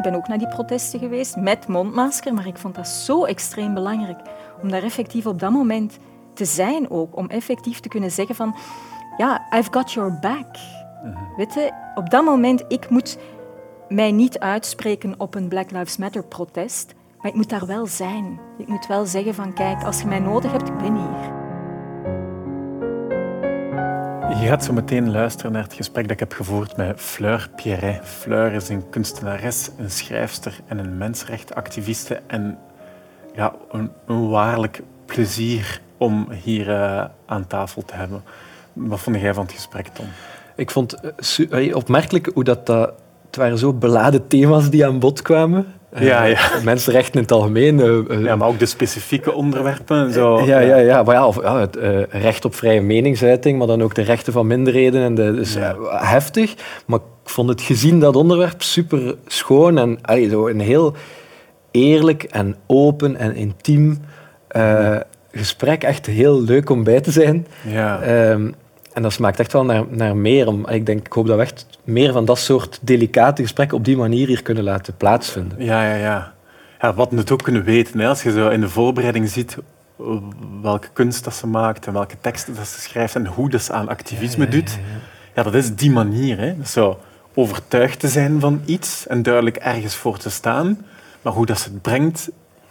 Ik ben ook naar die protesten geweest met mondmasker, maar ik vond dat zo extreem belangrijk om daar effectief op dat moment te zijn ook. Om effectief te kunnen zeggen van, ja, I've got your back. Weet je, op dat moment, ik moet mij niet uitspreken op een Black Lives Matter protest, maar ik moet daar wel zijn. Ik moet wel zeggen van, kijk, als je mij nodig hebt, ik ben hier. Je gaat zo meteen luisteren naar het gesprek dat ik heb gevoerd met Fleur Pierret. Fleur is een kunstenares, een schrijfster en een mensenrechtenactiviste. En ja, een, een waarlijk plezier om hier uh, aan tafel te hebben. Wat vond jij van het gesprek, Tom? Ik vond het opmerkelijk hoe dat, dat... Het waren zo beladen thema's die aan bod kwamen. Ja, ja. Mensenrechten in het algemeen. Uh, ja, maar ook de specifieke onderwerpen. Zo. Ja, ja, ja. Maar ja, of, ja het recht op vrije meningsuiting, maar dan ook de rechten van minderheden. En de, dus, ja. heftig. Maar ik vond het gezien dat onderwerp super schoon en allee, zo een heel eerlijk en open en intiem uh, gesprek. Echt heel leuk om bij te zijn. Ja. Um, en dat smaakt echt wel naar, naar meer. Om, ik, denk, ik hoop dat we echt meer van dat soort delicate gesprekken op die manier hier kunnen laten plaatsvinden. Ja, ja, ja. ja wat we het ook kunnen weten, hè, als je zo in de voorbereiding ziet welke kunst dat ze maakt en welke teksten dat ze schrijft en hoe dat ze aan activisme ja, ja, doet, ja, dat is die manier. Hè. Zo overtuigd te zijn van iets en duidelijk ergens voor te staan, maar hoe dat ze het brengt,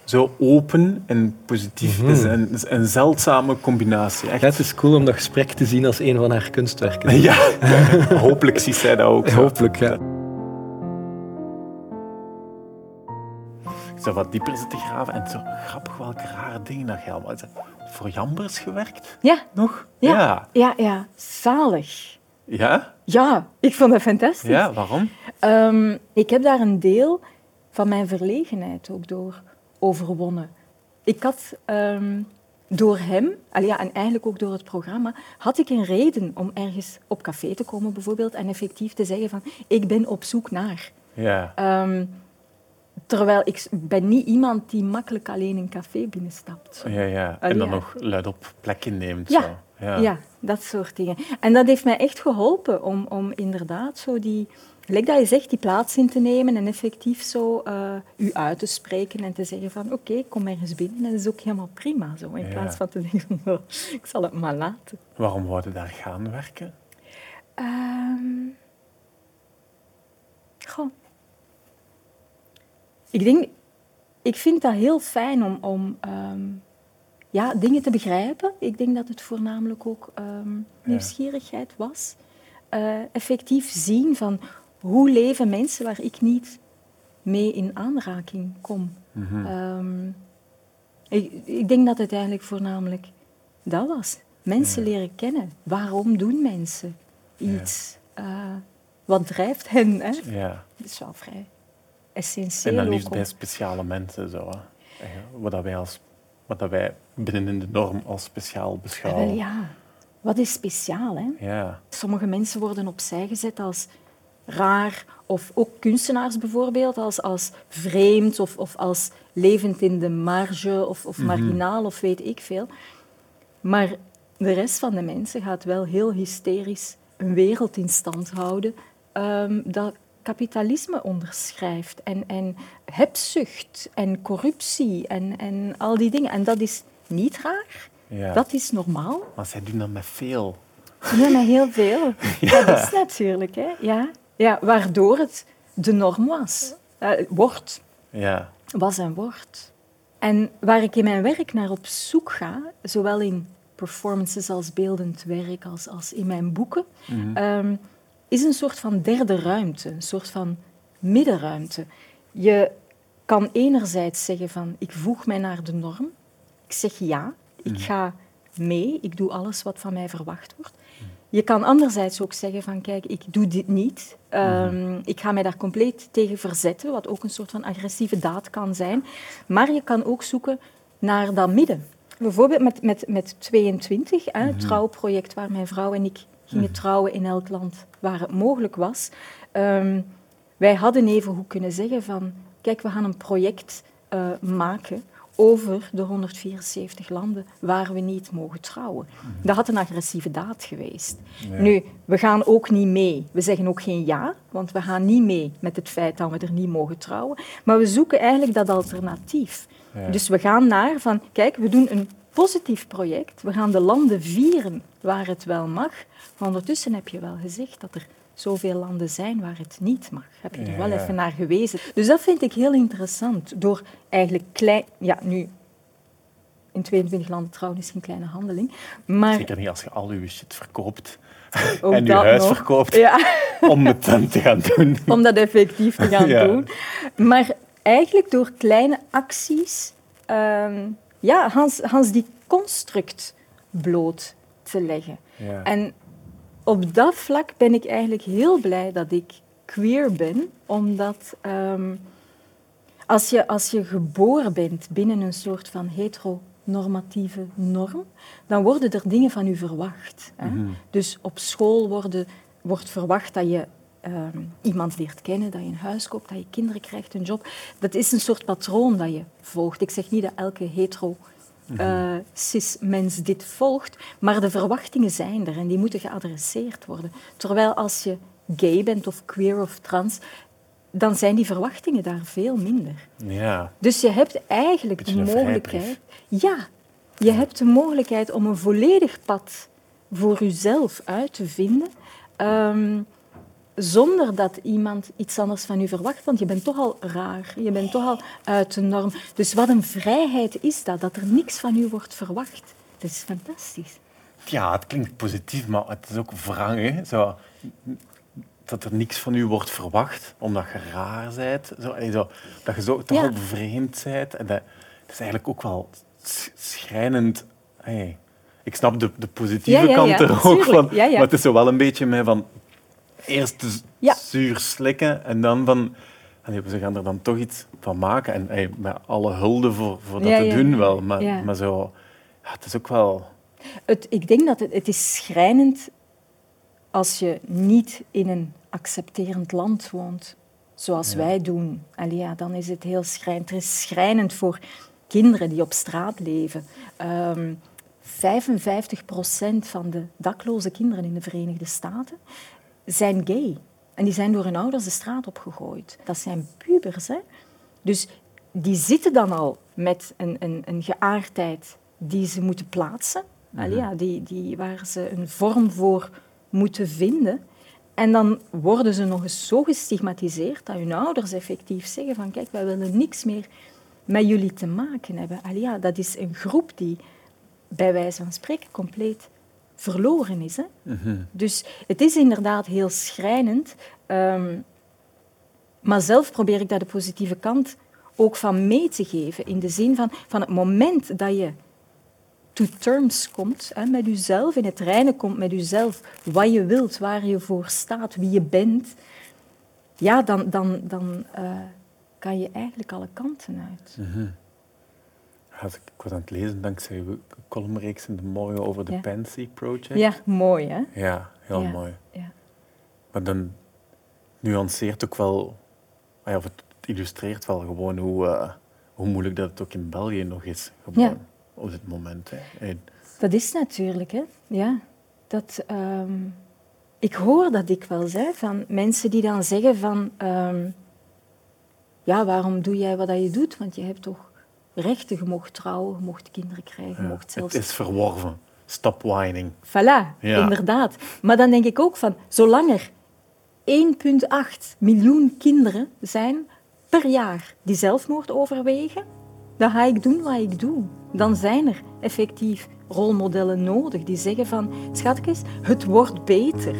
zo open en positief. Het is een, een zeldzame combinatie. Echt. Ja, het is cool om dat gesprek te zien als een van haar kunstwerken. Ja, hopelijk ziet zij dat ook. zo. Hopelijk, ja. Ik zou wat dieper zitten graven en zo grappig welke rare dingen dat je allemaal... Voor Jambers gewerkt? Ja. Nog? Ja. Ja. Ja, ja. Zalig. Ja? Ja, ik vond dat fantastisch. Ja, waarom? Ehm, ik heb daar een deel van mijn verlegenheid ook door overwonnen. Ik had ehm, door hem, ja, en eigenlijk ook door het programma, had ik een reden om ergens op café te komen bijvoorbeeld en effectief te zeggen van ik ben op zoek naar. Ja. Ehm, terwijl ik ben niet iemand die makkelijk alleen een café binnenstapt. Ja, ja. En dan ja. nog luid op plek inneemt. Ja. Zo. Ja. Ja. dat soort dingen. En dat heeft mij echt geholpen om, om inderdaad zo die, gelijk dat je zegt, die plaats in te nemen en effectief zo eh, u uit te spreken en te zeggen van oké, ik kom ergens binnen en dat is ook helemaal prima. Zo, in Ja. plaats van te denken ik zal het maar laten. Waarom wou je daar gaan werken? Ehm goh. Ik denk, ik vind dat heel fijn om, om ehm, ja, dingen te begrijpen. Ik denk dat het voornamelijk ook ehm, nieuwsgierigheid was. Eh, effectief zien van hoe leven mensen waar ik niet mee in aanraking kom. Mhm. Ehm, ik, ik denk dat het eigenlijk voornamelijk dat was. Mensen leren kennen. Waarom doen mensen iets? Eh, wat drijft hen? Hè? Ja. Dat is wel vrij En essentieel. dan ook liefst bij speciale mensen. Zo, hè. Eh, Wat, dat wij als, wat dat wij binnen de norm als speciaal beschouwen. wel ja. Wat is speciaal? Hè? Ja. Sommige mensen worden opzij gezet als raar, of ook kunstenaars bijvoorbeeld, als, als vreemd of, of als levend in de marge of, of marginaal of weet ik veel. Maar de rest van de mensen gaat wel heel hysterisch een wereld in stand houden ehm, dat kapitalisme onderschrijft en, en hebzucht en corruptie en, en al die dingen. En dat is niet raar, ja. dat is normaal. Maar zij doen dat met veel. Ja, met heel veel. Dat is natuurlijk, hè. Ja. Ja, waardoor het de norm was. Eh, wordt, Ja. was en wordt. En waar ik in mijn werk naar op zoek ga, zowel in performances als beeldend werk, als, als in mijn boeken, ehm, is een soort van derde ruimte, een soort van middenruimte. Je kan enerzijds zeggen van, ik voeg mij naar de norm. Ik zeg ja, ik ga mee, ik doe alles wat van mij verwacht wordt. Je kan anderzijds ook zeggen van, kijk, ik doe dit niet. Ehm, Ik ga mij daar compleet tegen verzetten, wat ook een soort van agressieve daad kan zijn. Maar je kan ook zoeken naar dat midden. Bijvoorbeeld met, met, met 22, hè, het trouwproject waar mijn vrouw en ik gingen trouwen in elk land waar het mogelijk was. Ehm, wij hadden even hoe kunnen zeggen van, kijk, we gaan een project eh, maken over de 174 landen waar we niet mogen trouwen. Dat had een agressieve daad geweest. Nu, we gaan ook niet mee. We zeggen ook geen ja, want we gaan niet mee met het feit dat we er niet mogen trouwen. Maar we zoeken eigenlijk dat alternatief. Dus we gaan naar van, kijk, we doen een positief project. We gaan de landen vieren waar het wel mag. Maar ondertussen heb je wel gezegd dat er zoveel landen zijn waar het niet mag. Heb je er wel even naar gewezen. Dus dat vind ik heel interessant. Door eigenlijk klein... Ja, nu... In 22 landen trouwen is geen kleine handeling. Maar... Zeker niet als je al je shit verkoopt. en je huis verkoopt. Ja. Om het dan te gaan doen. Om dat effectief te gaan doen. Maar eigenlijk door kleine acties... Um, ja, Hans, Hans die construct bloot te leggen. Ja. En op dat vlak ben ik eigenlijk heel blij dat ik queer ben, omdat um, als, je, als je geboren bent binnen een soort van heteronormatieve norm, dan worden er dingen van u verwacht. Hè? Mm -hmm. Dus op school worden, wordt verwacht dat je um, iemand leert kennen, dat je een huis koopt, dat je kinderen krijgt, een job. Dat is een soort patroon dat je volgt. Ik zeg niet dat elke hetero uh, cis-mens dit volgt, maar de verwachtingen zijn er en die moeten geadresseerd worden. Terwijl als je gay bent of queer of trans, dan zijn die verwachtingen daar veel minder. Ja. Dus je hebt eigenlijk de mogelijkheid... Ja, je hebt de mogelijkheid om een volledig pad voor jezelf uit te vinden... Um, zonder dat iemand iets anders van u verwacht, want je bent toch al raar, je bent toch al uit de norm. Dus wat een vrijheid is dat, dat er niks van u wordt verwacht. Dat is fantastisch. Ja, het klinkt positief, maar het is ook wrang. Zo, dat er niks van u wordt verwacht, omdat je raar bent. Zo, zo dat je zo, toch ja. vreemd bent. En dat, dat, is eigenlijk ook wel schrijnend. Hey, ik snap de, de positieve ja, ja, kant er ook van. Maar het is zo wel een beetje mee van eerst ja. zuur slikken en dan van... we gaan er dan toch iets van maken. En hey, met alle hulde voor, voor dat te doen wel. Maar, maar zo... Ja, het is ook wel... Het, ik denk dat het, het is schrijnend als je niet in een accepterend land woont, zoals wij doen. Allee, ja, dan is het heel schrijnend. Het is schrijnend voor kinderen die op straat leven. Um, ehm, 55 procent van de dakloze kinderen in de Verenigde Staten zijn gay. En die zijn door hun ouders de straat opgegooid. Dat zijn pubers. Hè? Dus die zitten dan al met een, een, een geaardheid die ze moeten plaatsen. Ja, die, die, waar ze een vorm voor moeten vinden. En dan worden ze nog eens zo gestigmatiseerd dat hun ouders effectief zeggen van kijk, wij willen niks meer met jullie te maken hebben. Allee, ja, dat is een groep die bij wijze van spreken compleet verloren is. Hè? Mhm. Dus het is inderdaad heel schrijnend. Um, maar zelf probeer ik daar de positieve kant ook van mee te geven. In de zin van, van het moment dat je to terms komt hè, met jezelf, in het reinen komt met jezelf, wat je wilt, waar je voor staat, wie je bent, ja, dan, dan, dan uh, kan je eigenlijk alle kanten uit. Mhm ik was aan het lezen dankzij uw columnreeks in de morgen over de ja. Pansy Project. Ja, mooi hè? Ja, heel mooi. Ja. Maar dan nuanceert ook wel, ah of het illustreert wel gewoon hoe, uh, hoe moeilijk dat het ook in België nog is, gewoon, op dit moment. Hè. Dat is natuurlijk, hè. Ja. Dat, um, ik hoor dat dikwijls, hè, van mensen die dan zeggen van... Um, ja, waarom doe jij wat je doet? Want je hebt toch rechten. Je mocht trouwen, je mocht kinderen krijgen, je mocht zelfs... Het is verworven. Stop whining. Voilà, inderdaad. Maar dan denk ik ook van, zolang er 1,8 miljoen kinderen zijn per jaar die zelfmoord overwegen, dan ga ik doen wat ik doe. Dan zijn er effectief rolmodellen nodig die zeggen van, schatjes, het wordt beter.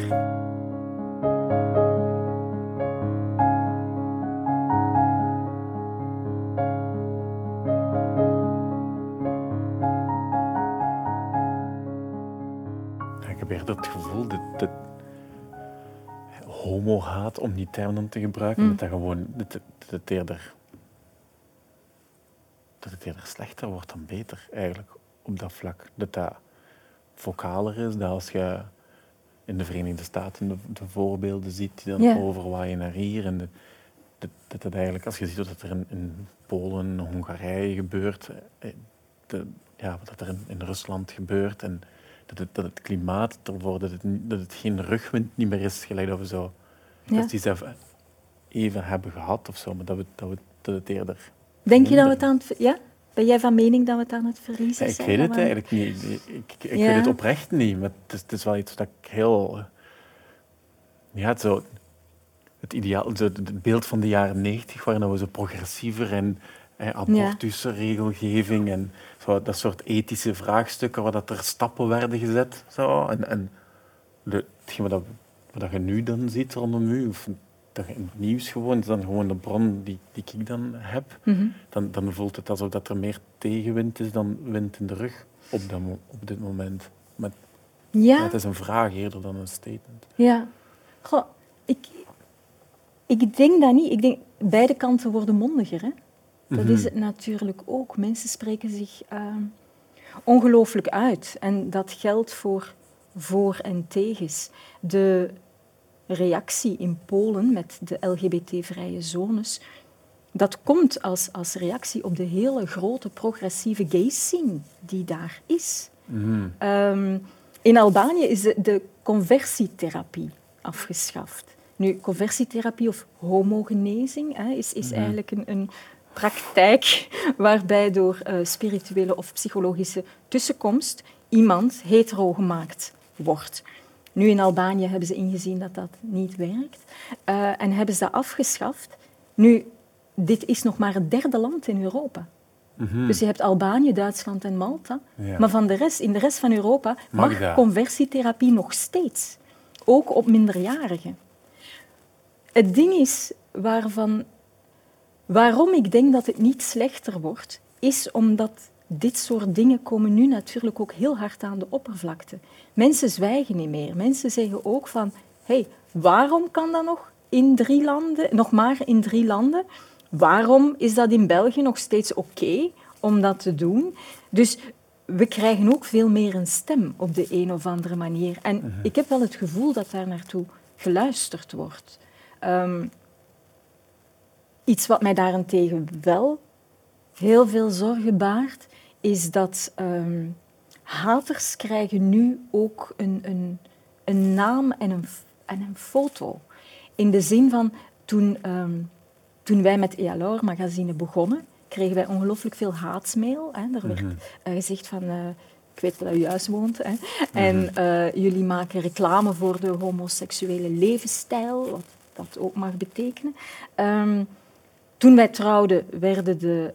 Homo-haat, om die term dan te gebruiken, mm. dat, dat gewoon dat, dat het eerder dat het eerder slechter wordt dan beter, eigenlijk, op dat vlak. Dat dat vocaler is, dat als je in de Verenigde Staten de, de voorbeelden ziet die dan overwaaien naar hier, en dat, dat het eigenlijk, als je ziet wat er in, in Polen, Hongarije gebeurt, eh, de, ja, wat er in, in Rusland gebeurt en dat het, dat het klimaat ervoor, dat het, dat het geen rugwind niet meer is, gelijk dat we zo Ja. dat die zelf even hebben gehad of zo, maar dat, we, dat, we, dat het eerder... Denk je dat we het aan het... Ja? Ben jij van mening dat we het aan het verliezen Ja, ik zijn? weet het eigenlijk niet. Ik, ik, ik Ja. weet het oprecht niet, maar het is, het is wel iets dat ik heel... Ja, het zo, het ideaal, zo, het beeld van de jaren negentig, waarin we zo progressiever en eh, abortusregelgeving en zo, dat soort ethische vraagstukken, waar dat er stappen werden gezet. Zo, en, en de, hetgeen wat, wat dat je nu dan ziet rondom u, of dat je in het nieuws gewoon, is dan gewoon de bron die, die ik dan heb Mhm. dan, dan voelt het alsof dat er meer tegenwind is dan wind in de rug op, dat op dit moment. Maar ja, het is een vraag eerder dan een statement. ja. Goh, ik, ik denk dat niet. Ik denk, beide kanten worden mondiger. Hè? Dat Mhm. is het natuurlijk ook. Mensen spreken zich ehm, ongelooflijk uit. En dat geldt voor voor- en tegens. De reactie in Polen met de LGBT-vrije zones, dat komt als, als reactie op de hele grote progressieve gay scene die daar is. Mhm. Ehm, in Albanië is de, de conversietherapie afgeschaft. Nu, conversietherapie of homogenezing hè, is, is eigenlijk een, een praktijk waarbij door eh, spirituele of psychologische tussenkomst iemand hetero gemaakt wordt. Nu in Albanië hebben ze ingezien dat dat niet werkt eh, en hebben ze dat afgeschaft. Nu, dit is nog maar het derde land in Europa. Mhm. Dus je hebt Albanië, Duitsland en Malta. Ja. Maar van de rest, in de rest van Europa Mag mag conversietherapie nog steeds. Ook op minderjarigen. Het ding is waarvan, waarom ik denk dat het niet slechter wordt, is omdat dit soort dingen komen nu natuurlijk ook heel hard aan de oppervlakte. Mensen zwijgen niet meer. Mensen zeggen ook van, hey, waarom kan dat nog in drie landen, nog maar in drie landen? Waarom is dat in België nog steeds oké om dat te doen? Dus we krijgen ook veel meer een stem op de een of andere manier. En ik heb wel het gevoel dat daar naartoe geluisterd wordt. Ehm, iets wat mij daarentegen wel heel veel zorgen baart, is dat ehm, haters krijgen nu ook een, een, een naam en een, en een foto. In de zin van, toen, ehm, toen wij met ELR magazine begonnen, kregen wij ongelooflijk veel haatsmail. Hè. Er werd eh, gezegd van, eh, ik weet waar u juist woont, hè. en eh, jullie maken reclame voor de homoseksuele levensstijl, wat dat ook mag betekenen. Ehm, toen wij trouwden, werden de,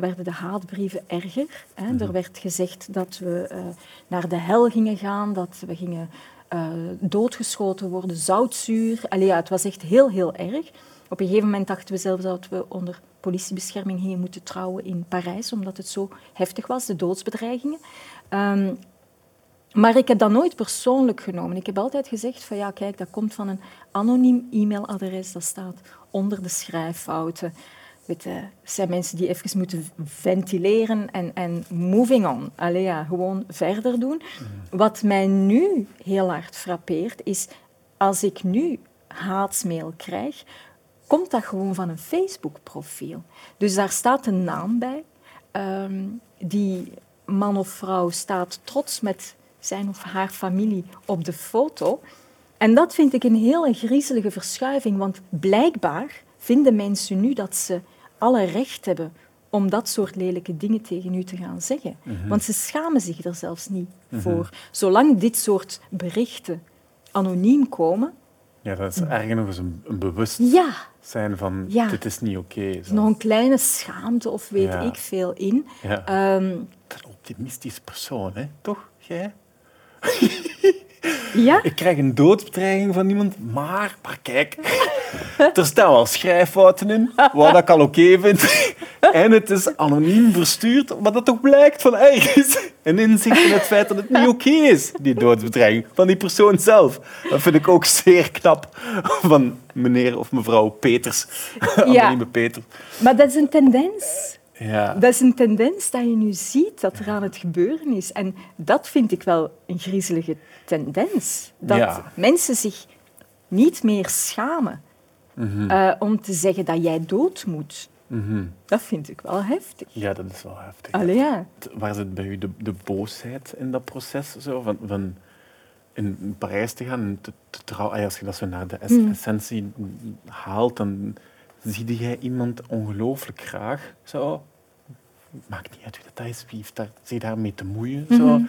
werden de haatbrieven erger. Hè. Er werd gezegd dat we eh, naar de hel gingen gaan, dat we gingen eh, doodgeschoten worden, zoutzuur. Allee, ja, het was echt heel, heel erg. Op een gegeven moment dachten we zelfs dat we onder politiebescherming gingen moeten trouwen in Parijs, omdat het zo heftig was, de doodsbedreigingen. Ehm, maar ik heb dat nooit persoonlijk genomen. Ik heb altijd gezegd van ja, kijk, dat komt van een anoniem e-mailadres, dat staat onder de schrijffouten. Weet, je, het zijn mensen die even moeten ventileren en, en moving on. Allee, ja, gewoon verder doen. Wat mij nu heel hard frappeert, is als ik nu haatsmail krijg, komt dat gewoon van een Facebook-profiel. Dus daar staat een naam bij. Ehm, die man of vrouw staat trots met zijn of haar familie op de foto. En dat vind ik een hele griezelige verschuiving, want blijkbaar vinden mensen nu dat ze alle recht hebben om dat soort lelijke dingen tegen u te gaan zeggen. Want ze schamen zich er zelfs niet voor. Zolang dit soort berichten anoniem komen, Ja, dat is eens een, een bewustzijn ja, van Ja. dit is niet oké. nog een kleine schaamte of weet Ja. ik veel in. Ja. Ehm, Een optimistisch persoon, hè? toch? Jij? ja, Ik krijg een doodsbedreiging van iemand, maar, maar kijk, er staan wel schrijffouten in, wat ik al oké vind. En het is anoniem verstuurd, maar dat toch blijkt van ergens een inzicht in het feit dat het niet oké is, die doodsbedreiging van die persoon zelf. Dat vind ik ook zeer knap van meneer of mevrouw Peters, anonieme Peter. maar dat is een tendens. Ja. Dat is een tendens dat je nu ziet dat er aan het gebeuren is. En dat vind ik wel een griezelige tendens. Dat Ja. mensen zich niet meer schamen Eh, om te zeggen dat jij dood moet. Mhm. Dat vind ik wel heftig. Ja, dat is wel heftig. Allee, ja. Waar zit bij u de, de boosheid in dat proces? Zo? Van, van in Parijs te gaan en te, te trouwen. Als je dat zo naar de es- Mm. essentie haalt, dan zie jij iemand ongelooflijk graag. Zo. Maakt niet uit wie dat is, wie heeft daar, zich daarmee te moeien. Zo. Mhm.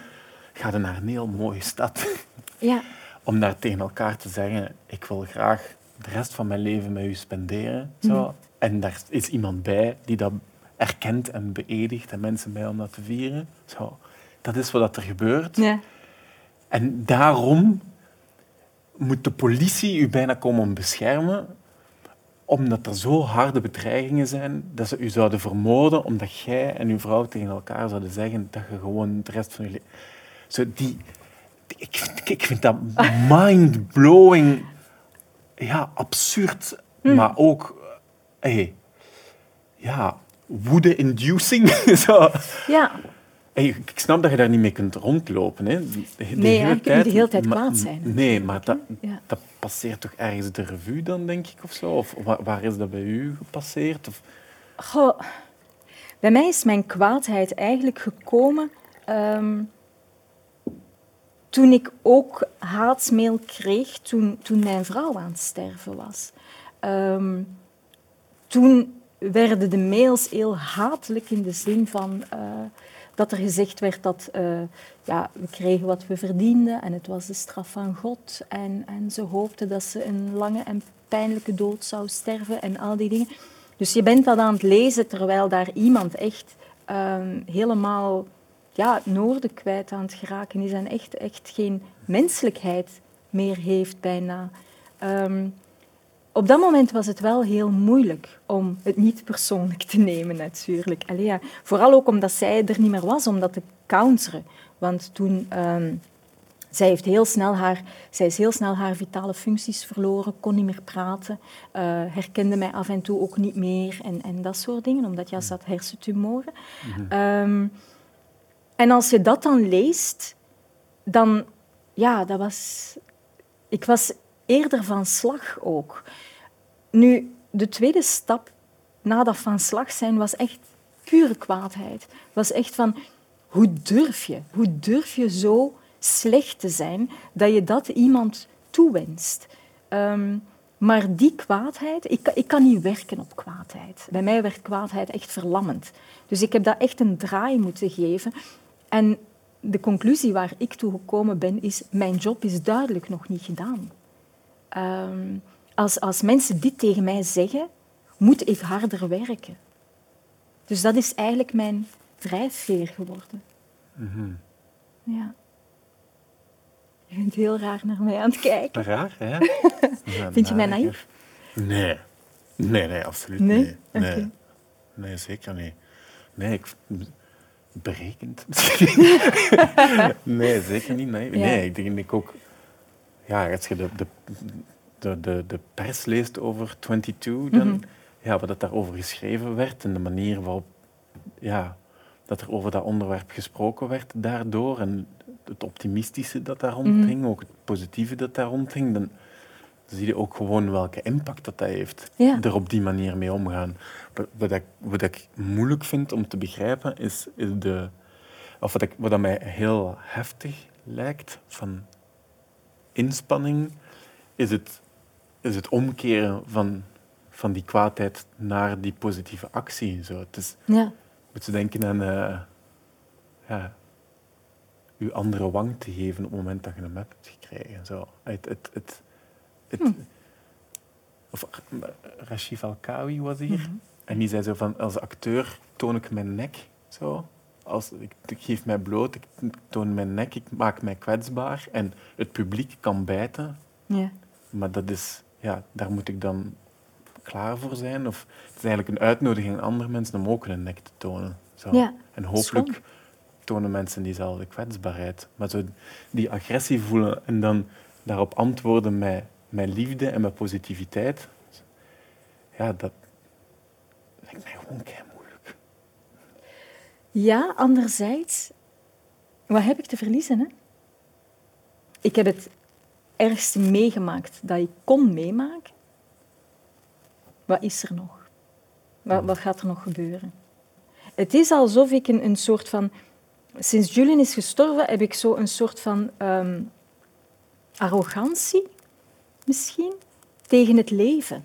Ga je naar een heel mooie stad Ja. om daar tegen elkaar te zeggen: Ik wil graag de rest van mijn leven met u spenderen. Zo. Mhm. En daar is iemand bij die dat erkent en beëdigt en mensen bij om dat te vieren. Zo. Dat is wat er gebeurt. ja. En daarom moet de politie u bijna komen beschermen, omdat er zo harde bedreigingen zijn dat ze u zouden vermoorden, omdat jij en uw vrouw tegen elkaar zouden zeggen dat je gewoon de rest van je leven... Zo die, ik, vind- ik vind dat mind-blowing, ja, absurd, maar ook... eh, hey, ja, woede-inducing. Zo. ja. Ik snap dat je daar niet mee kunt rondlopen. Hè. De, de Nee, kunt niet de hele tijd kwaad zijn. Nee, maar dat, Ja. dat passeert toch ergens de revue dan, denk ik, of zo? Of waar, waar is dat bij u gepasseerd? Of, Goh, bij mij is mijn kwaadheid eigenlijk gekomen ehm, toen ik ook haatsmail kreeg toen, toen mijn vrouw aan het sterven was. Ehm, toen werden de mails heel hatelijk in de zin van eh, dat er gezegd werd dat eh, ja, we kregen wat we verdienden en het was de straf van God. En, en ze hoopten dat ze een lange en pijnlijke dood zou sterven en al die dingen. Dus je bent dat aan het lezen terwijl daar iemand echt ehm, helemaal ja, het noorden kwijt aan het geraken is en echt, echt geen menselijkheid meer heeft bijna. Ehm, op dat moment was het wel heel moeilijk om het niet persoonlijk te nemen, natuurlijk. Allee, ja. Vooral ook omdat zij er niet meer was om dat te counteren. Want toen... ehm, zij, heeft heel snel haar, zij is heel snel haar vitale functies verloren, kon niet meer praten, eh, herkende mij af en toe ook niet meer en, en dat soort dingen, omdat ja, ze had hersentumoren. Ehm, en als je dat dan leest, dan... Ja, dat was... Ik was eerder van slag ook. Nu, de tweede stap na dat van slag zijn was echt pure kwaadheid. was echt van, hoe durf je? Hoe durf je zo slecht te zijn dat je dat iemand toewenst? Ehm, maar die kwaadheid, ik, ik kan niet werken op kwaadheid. Bij mij werd kwaadheid echt verlammend. Dus ik heb dat echt een draai moeten geven. En de conclusie waar ik toe gekomen ben, is mijn job is duidelijk nog niet gedaan. Ehm, als, als mensen dit tegen mij zeggen, moet ik harder werken. Dus dat is eigenlijk mijn drijfveer geworden. Ja. Je bent heel raar naar mij aan het kijken. raar, hè? Vind je mij naïef? Nee. Nee, nee, absoluut Nee? niet. Nee. Nee, zeker niet. Nee, ik... Berekend misschien. nee, zeker niet. Nee, Ja. nee ik denk ik ook... Ja, als je de, de, de, de, de pers leest over 22, dan... Mhm. Ja, wat dat daarover geschreven werd en de manier waarop... Ja, dat er over dat onderwerp gesproken werd daardoor en het optimistische dat daar Mhm. rondhing, ook het positieve dat daar rondhing, dan zie je ook gewoon welke impact dat, dat heeft. Ja. Er op die manier mee omgaan. Wat, wat, ik, wat ik moeilijk vind om te begrijpen, is, is de... Of wat, ik, wat dat mij heel heftig lijkt van inspanning, is het, is het omkeren van, van die kwaadheid naar die positieve actie. Zo. Het is, Ja. moet je denken aan eh ja, je andere wang te geven op het moment dat je hem hebt gekregen. Zo. Het, het, het, het, of, eh, Rashif Alkawi was hier. En die zei zo van, als acteur toon ik mijn nek. Zo. Als, ik, ik geef mij bloot, ik toon mijn nek, ik maak mij kwetsbaar. En het publiek kan bijten, Ja. maar dat is, ja, daar moet ik dan klaar voor zijn. Of het is eigenlijk een uitnodiging aan andere mensen om ook hun nek te tonen. Zo. Ja, En hopelijk schoon. tonen mensen diezelfde kwetsbaarheid. Maar zo die agressie voelen en dan daarop antwoorden met, met liefde en met positiviteit, ja, dat lijkt mij gewoon kei moeilijk. Ja, anderzijds, wat heb ik te verliezen? Hè? Ik heb het ergste meegemaakt dat ik kon meemaken. wat is er nog? Wat, wat gaat er nog gebeuren? Het is alsof ik een, een soort van... Sinds Julian is gestorven, heb ik zo een soort van ehm, arrogantie, misschien, tegen het leven.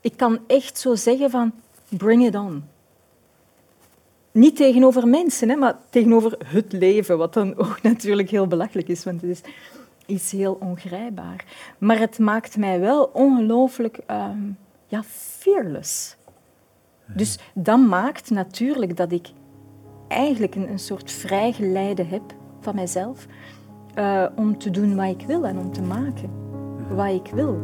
Ik kan echt zo zeggen van, bring it on. Niet tegenover mensen, hè, maar tegenover het leven, wat dan ook natuurlijk heel belachelijk is, want het is iets heel ongrijpbaar. Maar het maakt mij wel ongelooflijk ehm, ja, fearless. Dus dat maakt natuurlijk dat ik eigenlijk een, een soort vrijgeleide heb van mijzelf uh, om te doen wat ik wil en om te maken wat ik wil.